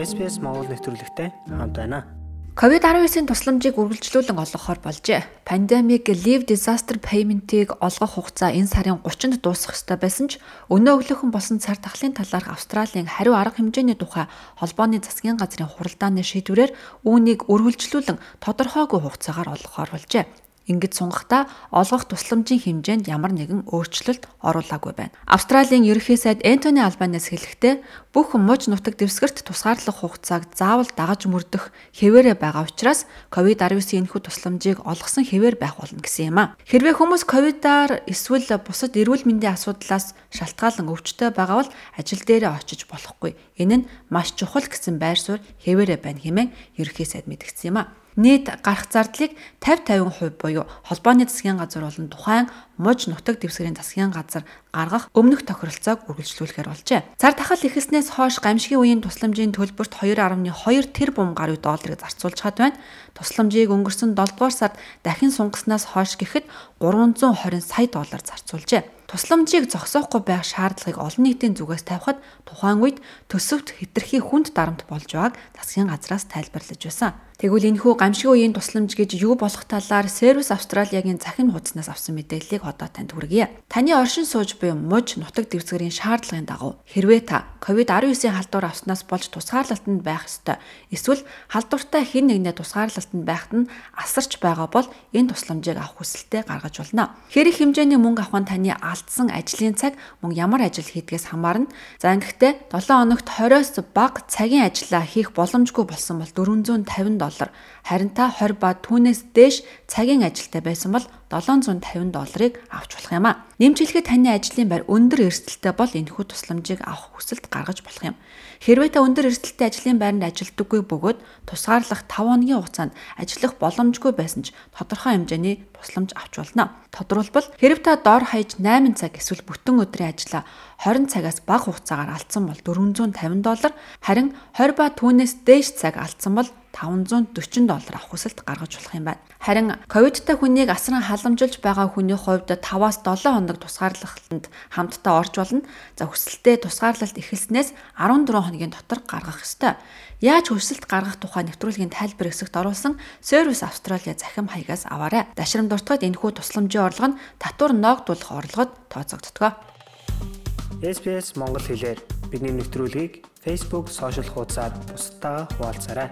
SPS Монгол нэвтрүүлэгтэй хамт байна. COVID-19-ийн тусламжийг үргэлжлүүлэн олгохоор болжээ. Pandemic Leave Disaster Payment-ийг олгох хугацаа энэ сарын 30-нд дуусах ёстой байсан ч өнөө өглөөхөн болсон цар тахлын талаарх Австралийн хариу арга хэмжээний тухай холбооны засгийн газрын хуралдааны шийдвэрээр үүнийг үргэлжлүүлэн тодорхойгүй хугацаагаар олгохоор болжээ. Ингэж сунгахдаа олгох тусламжийн хэмжээнд ямар нэгэн өөрчлөлт оруулаагүй байна. Австралийн ерөнхий сайд Энтони Албанес хэлэхдээ бүх муж нутаг дэвсгэрт тусгаарлах хугацааг заавал дагаж мөрдөх хэвээрээ байгаа учраас COVID-19 энэхүү тусламжийг олгосон хэвээр байх болно гэсэн юм а. Хэрвээ хүмүүс ковидаар эсвэл бусад эрүүл мэндийн асуудлаас шалтгаалan өвчтөй байгаа бол ажил дээрээ очиж болохгүй. Энэ нь маш чухал гэсэн байр суурь хэвээрээ байна хэмээн ерөнхий сайд мэдгдсэн юм а нийт гарах зардлыг 50-50% буюу холбооны засгийн газар болон тухайн муж нутаг дэвсгэрийн засгийн газар гаргах өмнөх тохиролцоог үргэлжлүүлэхээр болжээ. Цар тахал ихэснээс хойш гамшигын үеийн тусламжийн төлбөрт 2.2 тэрбум гаруй долларыг зарцуулж хад байна. Тусламжийг өнгөрсөн 7 дугаар сард дахин сунгаснаас хойш гэхэд 320 сая доллар зарцуулжээ. Тусламжийг зогсоохгүй байх шаардлагыг олон нийтийн зүгээс тавихад тухайн үед төсөвт хэтэрхий хүнд дарамт болж байгааг засгийн газраас тайлбарлаж байсан. Тэгвэл энэхүү гамшигын үеийн тусламж гэж юу болох талаар Service Australia-гийн захин хуудаснаас авсан мэдээллийг одоо танд хүргье. Таны оршин сууж буй муж нутаг дэвсгэрийн шаардлагын дагуу хэрвээ та COVID-19-ийн халдвар авснаас болж тусгаарлалтанд байх ёстой эсвэл халдвартай хэн нэгнээ тусгаарлалтанд байхад нь асарч байгаа бол энэ тусламжийг авах хүсэлтэд гаргаж болно. Хэрэг хэмжээний мөнгө авах нь таны алдсан ажлын цаг мөн ямар ажил хийдгээс хамаарна. За ингэхдээ 7 хоногт 20-оос бага цагийн ажиллаа хийх боломжгүй болсон бол 450 доллар харин та 20 ба түүнээс дээш цагийн ажилтай байсан бол 750 долларыг авч болох юм а. Нэмжлэхэд таны ажлын байр өндөр эрсдэлтэй бол энэхүү тусламжийг авах хүсэлт гаргаж болох юм. Хэрвээ та өндөр эрсдэлтэй ажлын байранд ажилдаггүй бөгөөд тусгаарлах 5 хоногийн хугацаанд ажиллах боломжгүй байсан ч тодорхой хэмжээний тусламж авч болно. Тодорхойлбол хэрв та дор хаяж 8 цаг эсвэл бүтэн өдрийн ажлаа 20 цагаас бага хугацаагаар алдсан бол 450 доллар, харин 20 ба түүнээс дээш цаг алдсан бол 540 доллар авах хүсэлт гаргаж болох юм байна. Харин ковидтай хүнийг асран халамжилж байгаа хүний хувьд 5-аас 7 хоног тусгаарлалтанд хамтдаа орж болно. За хүсэлтэд тусгаарлалт эхэлснээс 14 хоногийн дотор гаргах ёстой. Яаж хүсэлт гаргах тухай нэвтрүүлгийн тайлбар хэсэгт оруулсан Service Australia захим хаягаас аваарай. Дашрам дуртагт энэхүү тусламжийн орлого нь татвар ноогдуулах орлогод тооцогддог. SPS Монгол хэлээр бидний нэвтрүүлгийг Facebook сошиал хуудасаар бусдаа хуваалцаарай.